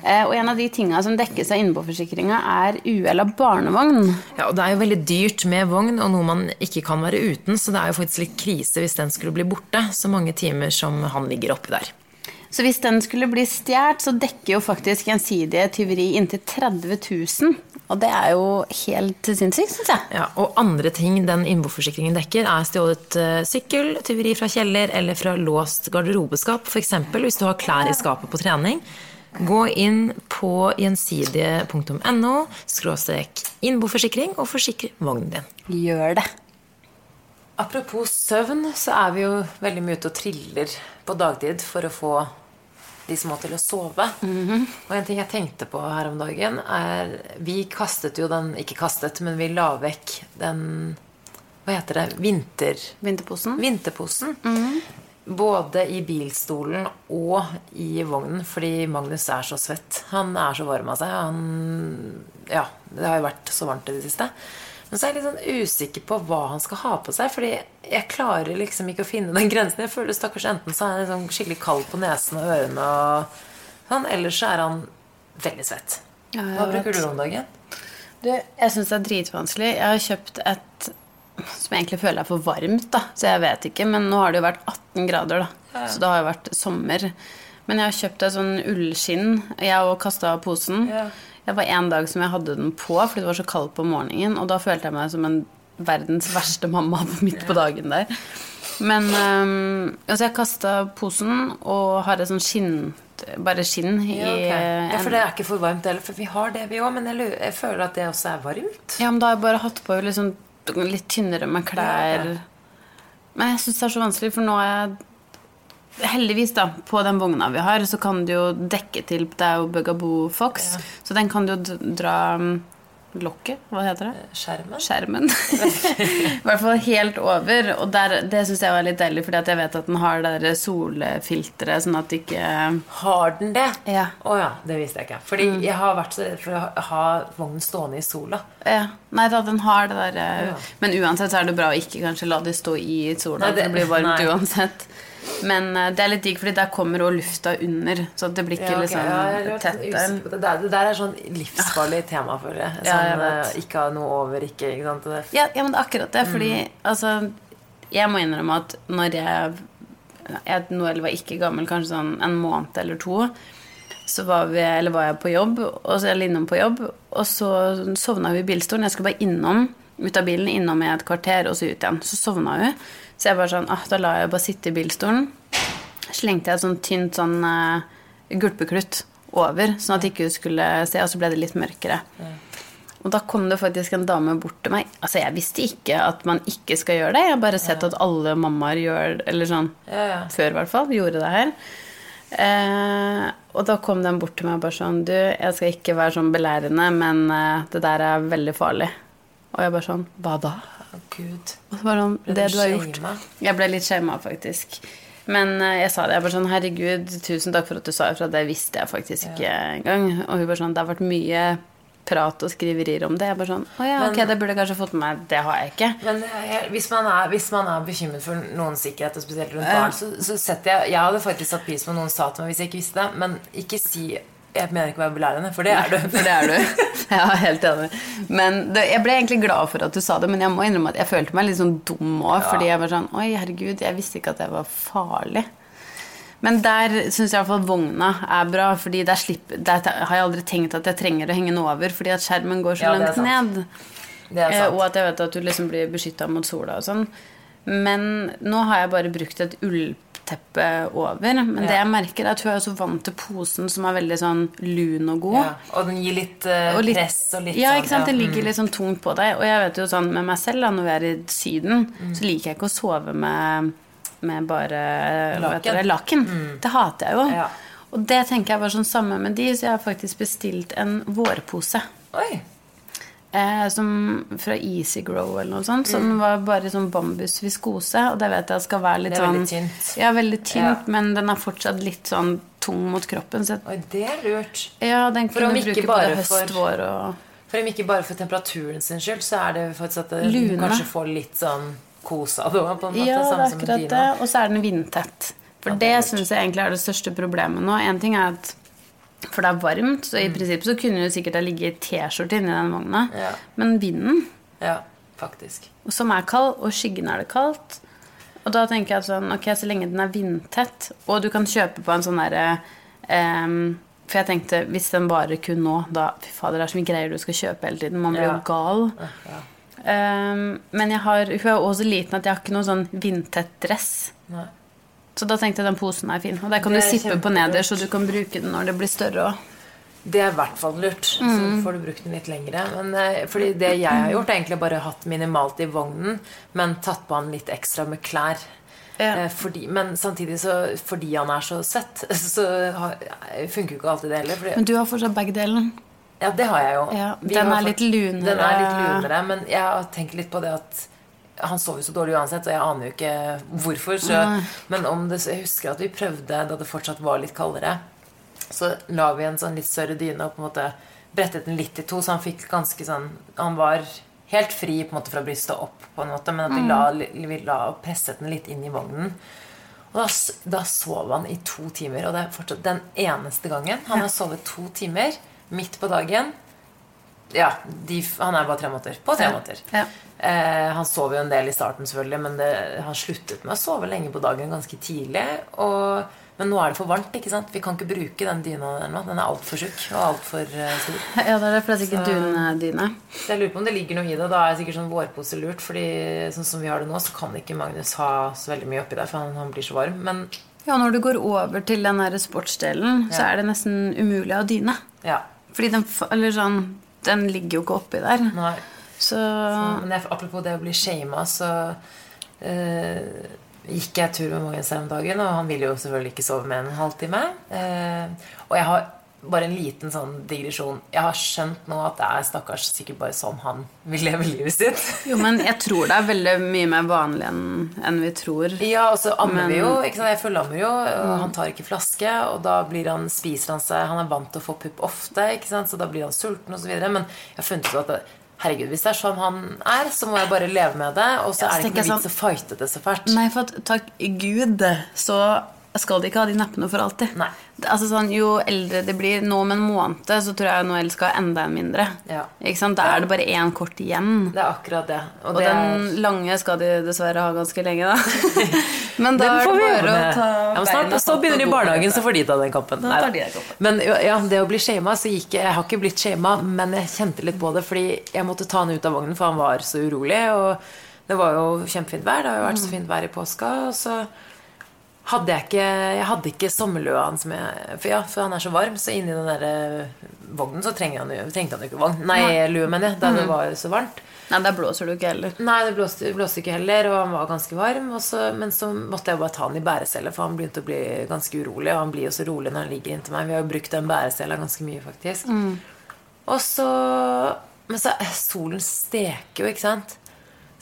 Eh, Og en av de tinga som dekkes av innboforsikringa, er uhell av barnevogn. Ja, og det er jo veldig dyrt med vogn, og noe man ikke kan være uten, så det er jo faktisk litt krise hvis den skulle bli borte, så mange timer som han ligger oppi der. Så hvis den skulle bli stjålet, så dekker jo faktisk gjensidige tyveri inntil 30 000. Og det er jo helt sinnssykt, syns jeg. Ja, og andre ting den innboforsikringen dekker, er stjålet uh, sykkel, tyveri fra kjeller eller fra låst garderobeskap. F.eks. hvis du har klær i skapet på trening. Gå inn på gjensidige.no skråstrek innboforsikring og forsikre vognen din. Gjør det. Apropos søvn, så er vi jo veldig mye ute og triller på dagtid for å få de små til å sove. Mm -hmm. Og en ting jeg tenkte på her om dagen, er Vi kastet jo den Ikke kastet, men vi la vekk den Hva heter det? Vinter... Vinterposen. Vinterposen. Mm -hmm. Både i bilstolen og i vognen, fordi Magnus er så svett. Han er så varm av seg. Han Ja, det har jo vært så varmt i det siste. Men så er jeg litt sånn usikker på hva han skal ha på seg. Fordi jeg klarer liksom ikke å finne den grensen. Jeg føler stakkars enten så er han liksom skikkelig kald på nesen og ørene, og sånn, eller så er han veldig svett. Ja, hva bruker du om dagen? Du, jeg syns det er dritvanskelig. Jeg har kjøpt et som jeg egentlig føler er for varmt, da. Så jeg vet ikke. Men nå har det jo vært 18 grader, da. Ja. Så det har jo vært sommer. Men jeg har kjøpt et sånn ullskinn. Jeg har kasta posen. Ja. Det var en dag som jeg hadde den på fordi det var så kaldt på morgenen. Og da følte jeg meg som en verdens verste mamma midt på dagen der. Men um, altså jeg kasta posen og har et sånn skinn bare skinn i ja, okay. ja, For det er ikke for varmt heller. For vi har det, vi òg. Men jeg, jeg, føler at det også er varmt. Ja, men da har jeg bare hatt på liksom, litt tynnere med klær. Ja. Men jeg syns det er så vanskelig, for nå er jeg Heldigvis, da, på den vogna vi har, så kan du jo dekke til Det er jo Bugaboo Fox, ja. så den kan du jo dra um, lokket, hva heter det? Skjermen. Skjermen. I hvert fall helt over. Og der, det syns jeg var litt deilig, fordi jeg vet at den har det solfilteret, sånn at det ikke Har den det? Ja. Oh, ja, det visste jeg ikke. Fordi mm. jeg har vært så redd for å ha vognen stående i sola. Ja. Nei da, den har det der eh, ja. Men uansett så er det bra å ikke kanskje la det stå i sola, nei, det, det blir varmt nei. uansett. Men uh, det er litt digg, fordi der kommer òg lufta under. Så det blir ikke ja, okay. liksom ja, tett. Det, der. det der er sånn livsfarlig tema, føler jeg. Sånn, ja, jeg uh, ikke ha noe over, ikke, ikke sant? Ja, ja, men det er akkurat det. Fordi mm. altså Jeg må innrømme at når jeg, jeg Noel var ikke gammel, kanskje sånn en måned eller to så var, vi, eller var jeg på jobb, og så, eller innom på jobb, og så sovna hun i bilstolen. Jeg skulle bare innom ut av bilen, innom i et kvarter, og så ut igjen. Så sovna hun. Så jeg bare sånn ah, Da la jeg bare sitte i bilstolen. Slengte jeg et sånt tynt sånn uh, gulpeklutt over, sånn at ikke hun skulle se, og så ble det litt mørkere. Og da kom det faktisk en dame bort til meg. Altså, jeg visste ikke at man ikke skal gjøre det. Jeg har bare sett ja. at alle mammaer gjør Eller sånn ja, ja. før, i hvert fall. Gjorde det her. Eh, og da kom den bort til meg og bare sånn Du, jeg skal ikke være sånn belærende, men eh, det der er veldig farlig. Og jeg bare sånn Hva da? Gud. Og så bare sånn, det du har gjort. Jeg ble litt shama, faktisk. Men uh, jeg sa det. Jeg bare sånn Herregud, tusen takk for at du sa ifra. Det visste jeg faktisk ikke ja. engang. Og hun bare sånn Det har vært mye prat og skriverier om det. Jeg bare sånn Å ja, ok, det burde jeg kanskje fått med meg. Det har jeg ikke. Men jeg, hvis, man er, hvis, man er, bekymret for noens sikkerhet, og spesielt rundt barn, så, så setter jeg Jeg hadde faktisk satt pris på noen sa til meg hvis jeg ikke visste det, men ikke si jeg mener ikke å være belærende, for det er du. for det er du. Ja, helt enig. Men det, Jeg ble egentlig glad for at du sa det, men jeg må innrømme at jeg følte meg litt sånn dum òg. Ja. Fordi jeg var sånn Oi, herregud, jeg visste ikke at det var farlig. Men der syns jeg i hvert fall vogna er bra, Fordi der, slipper, der har jeg aldri tenkt at jeg trenger å henge den over, fordi at skjermen går så ja, langt ned. Eh, og at jeg vet at du liksom blir beskytta mot sola og sånn. Men nå har jeg bare brukt et ull teppe over. Men ja. det jeg merker, er at hun er så vant til posen som er veldig sånn lun og god. Ja. Og den gir litt, uh, og litt press og litt Ja, ikke sant. Det ligger mm. litt sånn tungt på deg. Og jeg vet jo sånn med meg selv, da, når vi er i Syden, mm. så liker jeg ikke å sove med, med bare laken. Det, laken. Mm. det hater jeg jo. Ja. Og det tenker jeg var sånn samme med de, så jeg har faktisk bestilt en vårpose. Oi. Eh, som fra Easy Grow eller noe sånt. Så mm. var bare sånn bambusviskose. Og det vet jeg skal være litt sånn veldig tynt. Ja, veldig tynt, ja. men den er fortsatt litt sånn tung mot kroppen. Så Oi, det er lurt. Ja, den kunne du bruke både høst, for, vår og For om ikke bare for temperaturen sin skyld, så er det faktisk at du kanskje får litt sånn kos av det òg. Ja, det er akkurat det. Og så er den vindtett. For ja, det, det syns jeg egentlig er det største problemet nå. En ting er at for det er varmt, så i mm. prinsippet så kunne du sikkert ha ligget i T-skjorte inni den vogna. Ja. Men vinden Ja, faktisk. Som er kald, og skyggen er det kaldt. Og da tenker jeg sånn, ok, så lenge den er vindtett, og du kan kjøpe på en sånn derre um, For jeg tenkte, hvis den varer kun nå, da Fy fader, det er så mye greier du skal kjøpe hele tiden. Man blir Ja. jo gal. Ja. Um, men jeg har, hun er også liten at jeg har ikke noen sånn vindtett dress. Nei. Så da tenkte jeg den posen er fin. Og der kan du er sippe på nederst, neder, så du kan bruke den når det blir større Også. Det er i hvert fall lurt. Så får du brukt den litt lengre. Men, eh, fordi det jeg har gjort, er egentlig bare hatt minimalt i vognen, men tatt på han litt ekstra med klær. Ja. Eh, Fordi, men samtidig så fordi han er så svett, så har- funker jo ikke alltid det heller. Fordi, Men du har fortsatt begge ja, det har jeg jo. Ja, den er fått- litt lunere. Den er litt lunere, men jeg har tenkt litt på det at han sov jo så dårlig uansett, og jeg aner jo ikke hvorfor. Så, men om det, jeg husker at vi prøvde da det fortsatt var litt kaldere. Så la vi en sånn litt større dyne og på en måte brettet den litt i to, så han fikk ganske sånn Han var helt fri på en måte fra brystet opp, på en måte, men at vi la, vi la og presset den litt inn i vognen. Og da, da sov han i to timer, og det er fortsatt den eneste gangen han har sovet to timer midt på dagen. Ja, de, han er bare tre måneder. På tre Ja. måneder. Ja. Eh, han sov jo en del i starten, selvfølgelig, men det, han sluttet med å sove lenge på dagen ganske tidlig. Og, men nå er det for varmt. ikke sant? Vi kan ikke bruke den dyna der nå. Den er altfor tjukk og altfor uh, stor. Ja, det er det, for det er sikkert dundyne. Jeg lurer på om det ligger noe i det. Da er det sikkert sånn vårpose lurt. fordi sånn som vi har det nå, så kan ikke Magnus ha så veldig mye oppi der, for han, han blir så varm. Men Ja, når du går over til den der sportsdelen, så er det nesten umulig å ha dyne. ja. Fordi den, sånn, den ligger jo ikke oppi der. Nei. Så Men jeg, apropos det å bli shama, så eh, gikk jeg tur med Magnus her om dagen, og han ville jo selvfølgelig ikke sove mer enn en halvtime. Eh, og jeg har bare en liten sånn digresjon. Jeg har skjønt nå at det er stakkars sikkert bare sånn han vil leve livet sitt. Jo, men jeg tror det er veldig mye mer vanlig enn en vi tror. Ja, og så ammer Men- vi jo. Ikke sant? Jeg forlammer jo, og han tar ikke flaske. Og da blir han, spiser han seg Han er vant til å få pupp ofte, ikke sant? så da blir han sulten osv. Men jeg har funnet ut at det, herregud, hvis det er sånn han er, så må jeg bare leve med det. Og så Ja, så er det ikke noe vits å fighte det så fælt. Nei, for at, takk Gud, så skal de ikke ha de nappene for alltid. Altså sånn, Jo eldre de blir, nå om en måned, så tror jeg Noel skal ha enda en mindre. Ja. Ikke sant? Da er det bare én kort igjen. Det er akkurat det. Og, Og det den lange skal de dessverre ha ganske lenge, da. Men da er det bare å ta Ja, snart, så begynner de i barnehagen, så får de ta den kampen. Da tar de den kampen. Men ja, det å bli shama, så gikk jeg Jeg har ikke blitt shama, men jeg kjente litt på det fordi jeg måtte ta han ut av vognen, for han var så urolig. Og det var jo kjempefint vær. Det har jo vært så fint vær i påska. Og så hadde jeg ikke Jeg hadde ikke sommerlua hans med For ja, for han er så varm, så inni den der eh, vognen så trengte han jo, trengte han jo ikke vogn. Nei, lue, mener jeg. Da det var så varmt. Nei, der blåser du ikke heller. Nei, det blåste, blåste ikke heller, og han var ganske varm. Så, men så måtte jeg bare ta han i bærecelle, for han begynte å bli ganske urolig. Og han blir jo så rolig når han ligger inntil meg. Vi har jo brukt den bærecella ganske mye, faktisk. Og så Men så eh, solen steker jo, ikke sant?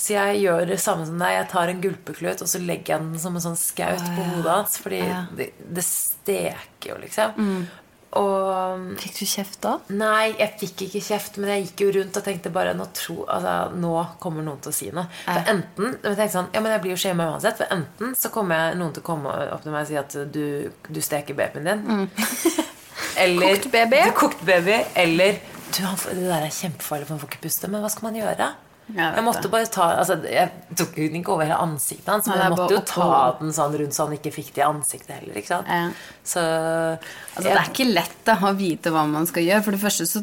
Så jeg gjør det samme som deg. Jeg tar en gulpeklut, og så legger jeg den som en sånn skaut på hodet hans. Fordi Ja. det, det steker jo, liksom. Og Fikk du kjeft da? Nei, jeg fikk ikke kjeft, men jeg gikk jo rundt og tenkte bare Nå, tro, altså, nå kommer noen til å si noe. For enten jeg tenkte sånn, ja, men jeg blir jo skjema uansett. For enten så kommer jeg, noen til å komme opp til meg og si at du, du steker babyen din. Eller Kokt baby. Du, kokt baby. Eller du, han, Det der er kjempefarlig, for han får ikke puste. Men hva skal man gjøre? Jeg Jeg måtte det. bare ta altså, Jeg tok den ikke over hele ansiktet hans, men jeg måtte jo ta den sånn rundt så han ikke fikk det i ansiktet heller. Ikke sant? Ja. Så Altså, det er ikke lett da, å vite hva man skal gjøre. For det første så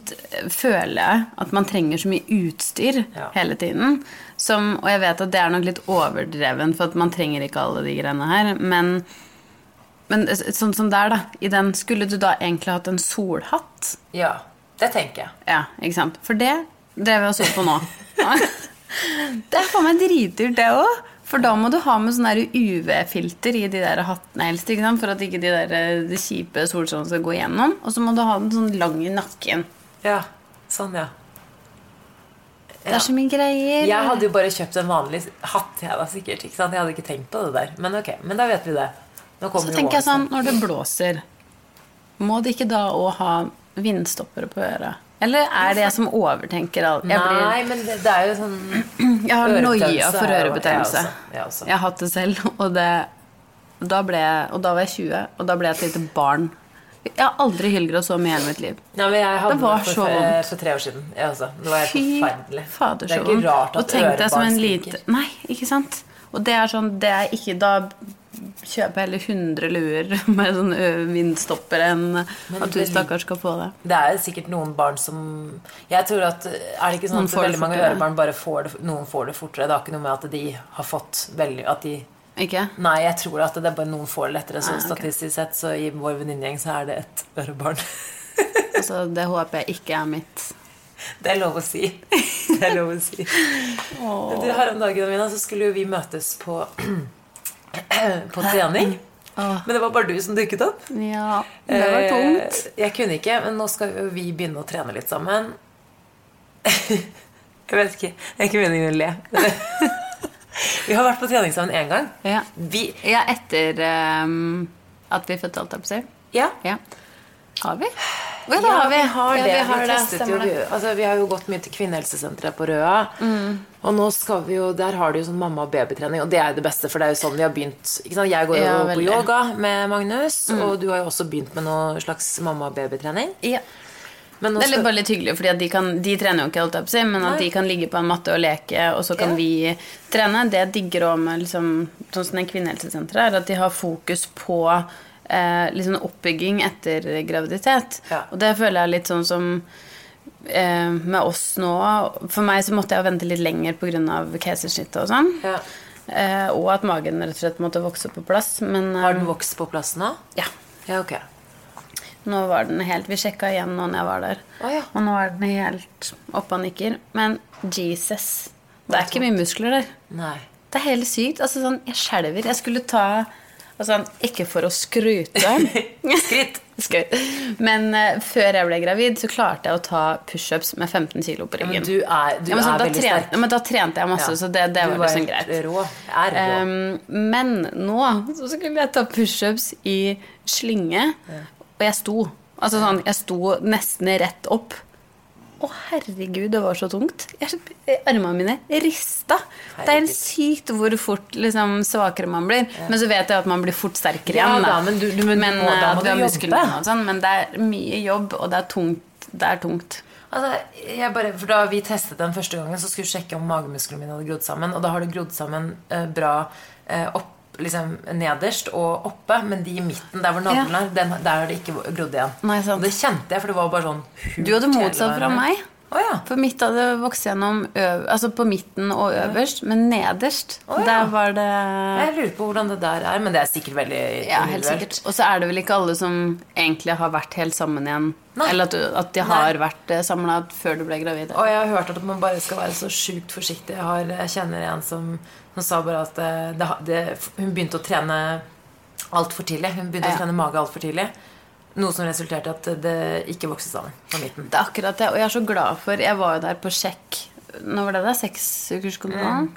føler jeg at man trenger så mye utstyr Ja. hele tiden. Som, og jeg vet at det er nok litt overdreven, for at man trenger ikke alle de greiene her. Men, men sånn som der, da. I den skulle du da egentlig hatt en solhatt. ja, det tenker jeg. Ja, ikke sant? For det drev jeg og så på nå. Det er faen meg dritdyrt, det òg. For da må du ha med sånn UV-filter i de der hattene helst, for at ikke de der eh, de kjipe solstrålene skal gå igjennom. Og så må du ha den sånn lang i nakken. Ja, sånn, ja. Det er så mye greier. Jeg hadde jo bare kjøpt en vanlig hatt, jeg da, sikkert. Ikke sant? Jeg hadde ikke tenkt på det der. Men ok, men da vet vi det. Så tenker jeg sånn, når det blåser, må det ikke da òg ha vindstoppere på øret? Eller er det jeg som overtenker alt? Jeg, blir, Nei, men det, det er jo sånn jeg har noia for ørebetennelse. Jeg. Jeg. Jeg har hatt det selv, og, det, da ble, og da var jeg 20, og da ble jeg et lite barn. Jeg har aldri hylgrått så mye i hele mitt liv. Nei, men jeg hadde Det var for, så vondt. for tre år siden. Jeg også. Det var helt Fy forferdelig. fader, det er så ikke rart at ørebarn en skriker. Nei, ikke sant? Og det er sånn, det er ikke Da kjøper hele heller 100 luer med sånn vindstopper enn at du stakkars skal få det. Det er sikkert noen barn som Jeg tror at Er det ikke sånn at veldig mange ørebarn bare får det Noen får det fortere? Det har ikke noe med at de har fått veldig At de Ikke? Nei, jeg tror at det er bare noen får det lettere. Så Ah, okay. statistisk sett så i vår venninnegjeng så er det et ørebarn. Altså, det håper jeg ikke er mitt. Det er lov å si. Det er lov å si. Du, her om dagen Amina, så skulle jo vi møtes på På trening. Men det var bare du som dukket opp. Ja, det var Eh, tungt. Jeg kunne ikke, men nå skal vi begynne å trene litt sammen. Jeg vet ikke. Det er ikke meningen å le. Vi har vært på trening sammen én gang. Ja, Vi ja etter um, at vi fødte, alt jeg på å. Ja. Ja. Har vi? Ja, det har vi. vi har Ja, vi har vi, det, jo, altså, vi har jo gått mye til kvinnehelsesenteret på Røa. Og nå skal vi jo, der har de jo sånn mamma- og babytrening, og det er jo det beste, for det er jo sånn vi har begynt. Jeg går jo Ja, på. Mm. yoga med Magnus, og du har jo også begynt med noe slags mamma- og babytrening. Ja. Men Det er skal, bare litt hyggelig, fordi de, de trener jo ikke, alt på men at Nei. de kan ligge på en matte og leke, og så kan Ja. vi trene. Det jeg digger òg med liksom, sånn som den kvinnehelsesenteret, er at de har fokus på eh, liksom oppbygging etter graviditet. Ja. Og det føler jeg er litt sånn som med oss nå. For meg så måtte jeg vente litt lenger pga. keisersnittet og sånn. ja. Eh, og at magen rett og slett måtte vokse på plass. Men eh, Har den vokst på plass nå? ja, Ja, okay. nå var den helt Vi sjekka igjen nå når jeg var der. oh, ja. Og nå er den helt oppe og nikker. Men Jesus Det er ikke mye muskler der. Nei. Det er helt sykt. Altså sånn, Jeg skjelver. Jeg skulle ta altså, Ikke for å skryte, Skryt. Skryt. men uh, før jeg ble gravid, så klarte jeg å ta pushups med 15 kilo på Ja, ryggen. men du er, du Ja, men sånn, er veldig trent, sterk. ja, men da trente jeg masse, Ja. så det, det var, var liksom greit. Rå. Er rå. Um, men nå så skulle jeg ta pushups i slynge, og jeg sto. Altså sånn, jeg sto nesten rett opp. Å, herregud, det var så tungt. Jeg, armene mine rista. Det er helt sykt hvor fort liksom, svakere man blir. Men så vet jeg at man blir fort sterkere Ja igjen. da, men du- du- men du må- eh, da må at du jobbe. sånn, men det er mye jobb, og det er tungt. Det er tungt. Altså, jeg bare, for Da vi testet den første gangen, så skulle vi sjekke om magemusklene mine hadde grodd sammen. Og da har det grodd sammen eh, bra eh, opp, liksom, nederst og oppe, men de i midten, der hvor navlen er, den, der har det ikke grodd igjen. Nei, sant. Og det kjente jeg, for det var bare sånn hult Du hadde motsatt fra meg. Oh, ja. For mitt hadde vokst gjennom altså på midten og øverst, men nederst, oh, ja. der var det Jeg lurer på hvordan det der er, men det er sikkert veldig Ja, helt individuelt. sikkert. Og så er det vel ikke alle som egentlig har vært helt sammen igjen. Nei. Eller at, at de har vært samla før du ble gravid. Og jeg har hørt at man bare skal være så sjukt forsiktig. Jeg, har, jeg kjenner en som, som sa bare at eh, det, det, hun begynte å trene altfor tidlig. Hun begynte Ja. å trene mage altfor tidlig. Noe som resulterte i at det ikke vokste sammen på midten. Det er akkurat det, og jeg er så glad for Jeg var jo der på sjekk Nå var det da, seksukerskontrollen.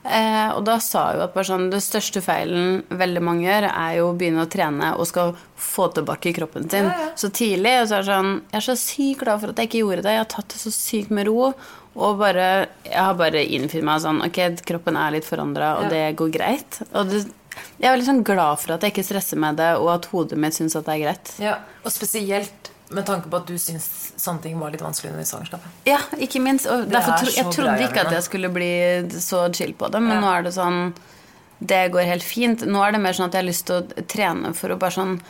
Eh, og da sa jo at sånn, det største feilen veldig mange gjør, er jo å begynne å trene og skal få tilbake kroppen sin så tidlig. Og så er det sånn Jeg er så sykt glad for at jeg ikke gjorde det. Jeg har tatt det så sykt med ro. Og bare Jeg har bare innfridd meg sånn Ok, kroppen er litt forandra, og Ja. det går greit. Og det, jeg er veldig sånn glad for at jeg ikke stresser med det, og at hodet mitt syns at det er greit. Ja, Og spesielt med tanke på at du syns sånne ting var litt vanskelig under svangerskapet. Ja, ikke minst. Og derfor er tro, jeg trodde ikke at jeg skulle bli så chill på det, men Ja. nå er det sånn Det går helt fint. Nå er det mer sånn at jeg har lyst til å trene for å bare sånn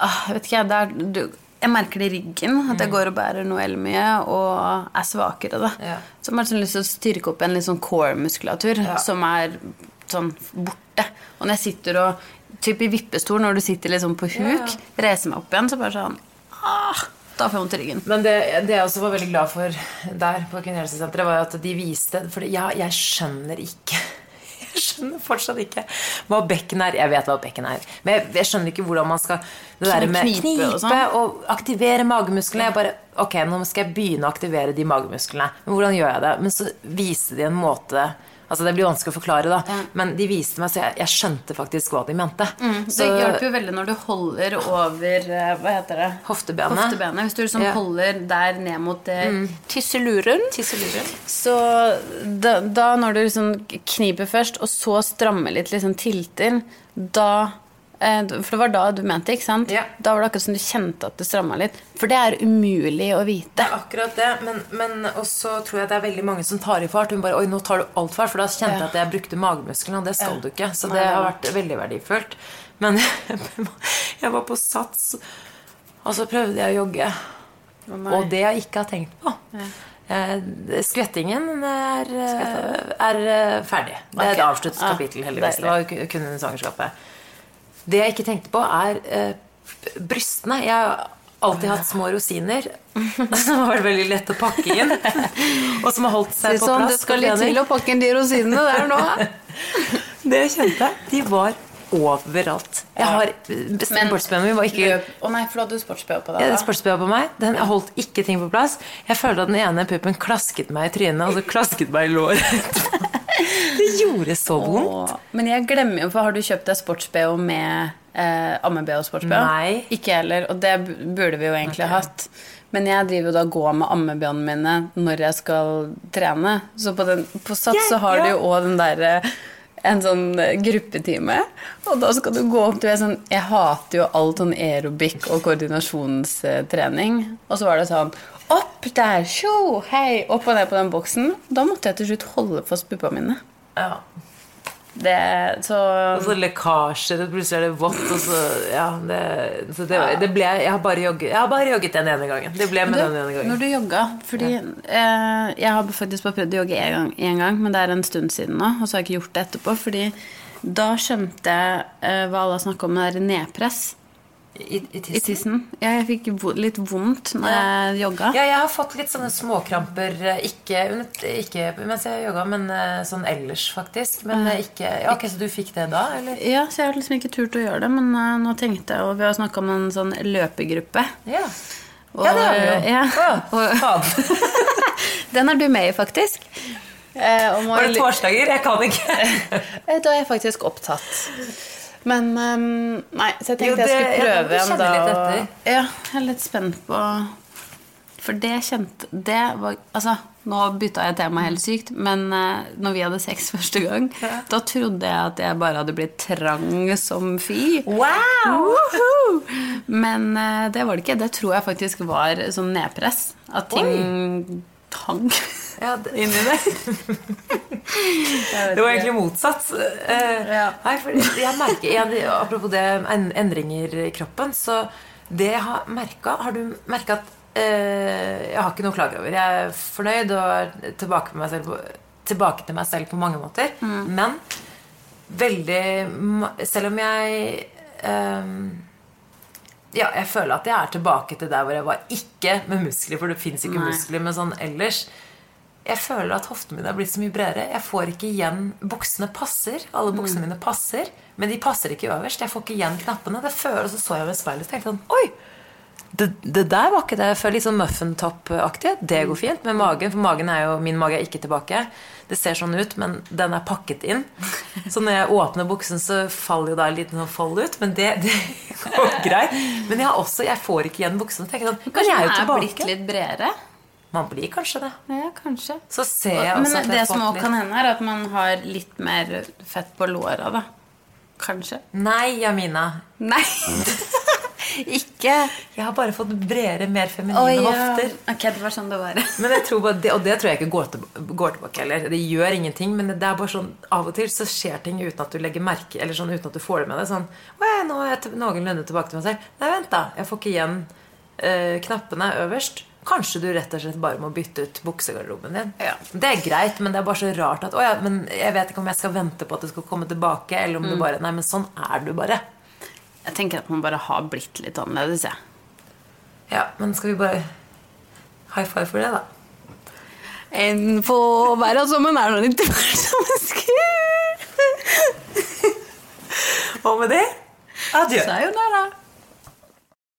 ah, Vet ikke jeg, det er, du, jeg merker det i ryggen, at jeg går og bærer noe veldig mye, og er svakere, da. Mm. Ja. Så jeg har sånn lyst til å styrke opp en litt sånn core-muskulatur Ja. som er sånn borte. Og når jeg sitter og Typ i vippestol, når du sitter liksom på huk, Ja. reiser meg opp igjen, så bare sånn ah, Da får jeg vondt i ryggen. Men det, det jeg også var veldig glad for der på kvinnehelsesenteret, var at de viste For jeg, jeg skjønner ikke skjønner fortsatt ikke hva bekken er. Jeg vet hva bekken er, men jeg, jeg skjønner ikke hvordan man skal Det der med Knipe knipe og og, sånn. aktivere magemusklene. Jeg bare Ok, nå skal jeg begynne å aktivere de magemusklene. Men hvordan gjør jeg det? Men så viste de en måte Altså Det blir vanskelig å forklare, da. Ja. Men de viste meg, så jeg, jeg skjønte faktisk hva de mente. Så Det hjelper jo veldig når du holder over eh, Hva heter det? Hoftebenet. Hoftebenet. Hvis du liksom Ja. holder der ned mot mm. tisseluren. Tisseluren. Så da, da når du liksom kniper først, og så strammer litt, liksom tilter, da Eh, For det var da du mente, ikke sant? Ja. Da var det akkurat som du kjente at det stramma litt. For det er umulig å vite. er akkurat det, men, men også tror jeg det er veldig mange som tar i fart. Hun bare Oi, nå tar du alt fart. For da kjente jeg Ja. at jeg brukte magemusklene, og det skal Ja. du ikke. Så det har vært veldig verdifullt. Men jeg var på Sats, og så prøvde jeg å jogge. Oh, Og det jeg ikke har tenkt på. Eh, Skvettingen er, eh, er eh, ferdig. Det er et avsluttet kapittel, heldigvis. Det var kun under svangerskapet. Det jeg ikke tenkte på, er eh, brystene. Jeg har alltid hatt små rosiner som har vært veldig lett å pakke inn. Og som har holdt seg på sånn, plass. det skal litt til å pakke inn de rosinene der nå. Det jeg kjente, de var overalt. Jeg har Men- Sportsbh-en min var ikke Å oh nei, for du hadde sports-BH på deg. Ja, sports-BH på meg. Den holdt ikke ting på plass. Jeg følte at den ene puppen klasket meg i trynet, og så klasket meg i låret. Det gjorde så vondt. Åh, Men jeg glemmer jo, for har du kjøpt deg sports-BH med eh, amme-BH og sports-BH? Nei. Ikke heller, og det burde vi jo egentlig hatt. Men jeg driver jo da går med amme-BH-ene mine når jeg skal trene. Så på, den, på Sats så har yeah. du jo òg den derre en sånn eh, gruppetime. Og da skal du gå opp til sånn Jeg hater jo alt sånn aerobic og koordinasjonstrening. Og så var det sånn Opp der! Tjo! Hei! Opp og ned på den boksen. Da måtte jeg til slutt holde fast puppa mine. Ja. Det, så Og så lekkasjer, og plutselig er det vått, og så Ja, det, så det, det ble Jeg har bare jogget, jeg har bare jogget den ene gangen. Det ble med du, den ene gangen. når du jogga Fordi eh, jeg har faktisk bare prøvd å jogge én gang, en gang, men det er en stund siden nå, og så har jeg ikke gjort det etterpå. Fordi da skjønte jeg eh, hva alle snakka om, det der nedpress I, i i tissen? tissen. Ja, jeg fikk litt vondt når jeg jogga. Ja, jeg har fått litt sånne småkramper. eh, Ikke, ikke mens jeg jogga, men eh, sånn ellers, faktisk. Men eh, ikke ja, Ok, Så du fikk det da, eller? Ja, så jeg har liksom ikke turt å gjøre det, men uh, nå tenkte jeg Og vi har snakka om en sånn løpegruppe. Ja. Og, Ja, det har vi jo. Ja, faen. den er du med i, faktisk. Eh, Var det torsdager? Jeg kan ikke. Da er jeg faktisk opptatt. Men um, Nei, så jeg Jo, tenkte jeg skulle ja, prøve igjen da. litt etter. Ja, jeg er litt spent på For det kjente Det var Altså, nå bytta jeg tema helt sykt, men uh, når vi hadde sex første gang, da trodde jeg at jeg bare hadde blitt trang som fy. Wow! Woohoo! Men uh, det var det ikke. Det tror jeg faktisk var sånn nedpress. At ting hang Ja, det, inni der. det var egentlig motsatt. Eh, Ja. Nei, jeg merker jeg, Apropos det en- endringer i kroppen, så det jeg har merka Har du merka at eh, Jeg har ikke noe å klage over. Jeg er fornøyd og er tilbake, med meg selv på, tilbake til meg selv på mange måter. Men veldig Selv om jeg ehm, ja, jeg føler at jeg er tilbake til der hvor jeg var. Ikke med muskler, for det fins ikke Nei. muskler, men sånn ellers. Jeg føler at hoftene mine er blitt så mye bredere. Jeg får ikke igjen Buksene passer. Alle buksene mine passer. Men de passer ikke øverst. Jeg får ikke igjen knappene. Det føles, Så så jeg ved speilet og tenkte sånn Oi! Det, det der var ikke det. Jeg føler litt sånn muffintop-aktig. Det går fint. Med magen, for magen er jo, min mage er ikke tilbake. Det ser sånn ut, men den er pakket inn. Så når jeg åpner buksen, så faller jo da en liten sånn fold ut. Men det, det går greit. Men jeg, har også, jeg får ikke igjen buksene. Tenker sånn, Kanskje jeg er jo den er blitt litt bredere? Man blir kanskje det. Ja, kanskje. Så ser jeg også Men det som òg kan hende, er at man har litt mer fett på låra, da. Kanskje. Nei, Jamina. Nei! ikke. Jeg har bare fått bredere, mer feminine oh, ja. hofter. Ok, det var sånn det var. Men jeg tror bare, Og det tror jeg ikke går, til, går tilbake heller. Det gjør ingenting, men det er bare sånn av og til så skjer ting uten at du legger merke Eller sånn uten at du får det med deg. Sånn nå er jeg noenlunde tilbake til meg selv. Nei, vent, da. Jeg får ikke igjen eh, knappene øverst. Kanskje du rett og slett bare må bytte ut buksegarderoben din. Ja. Det er greit, men det er bare så rart at Å ja, men jeg vet ikke om jeg skal vente på at det skal komme tilbake, eller om Mm. du bare Nei, men sånn er du bare. Jeg tenker at man bare har blitt litt annerledes, jeg. Ja, men skal vi bare high five for det, da? En på hver av sammen er noen som ønsker. Og med det adjø. Sayonara.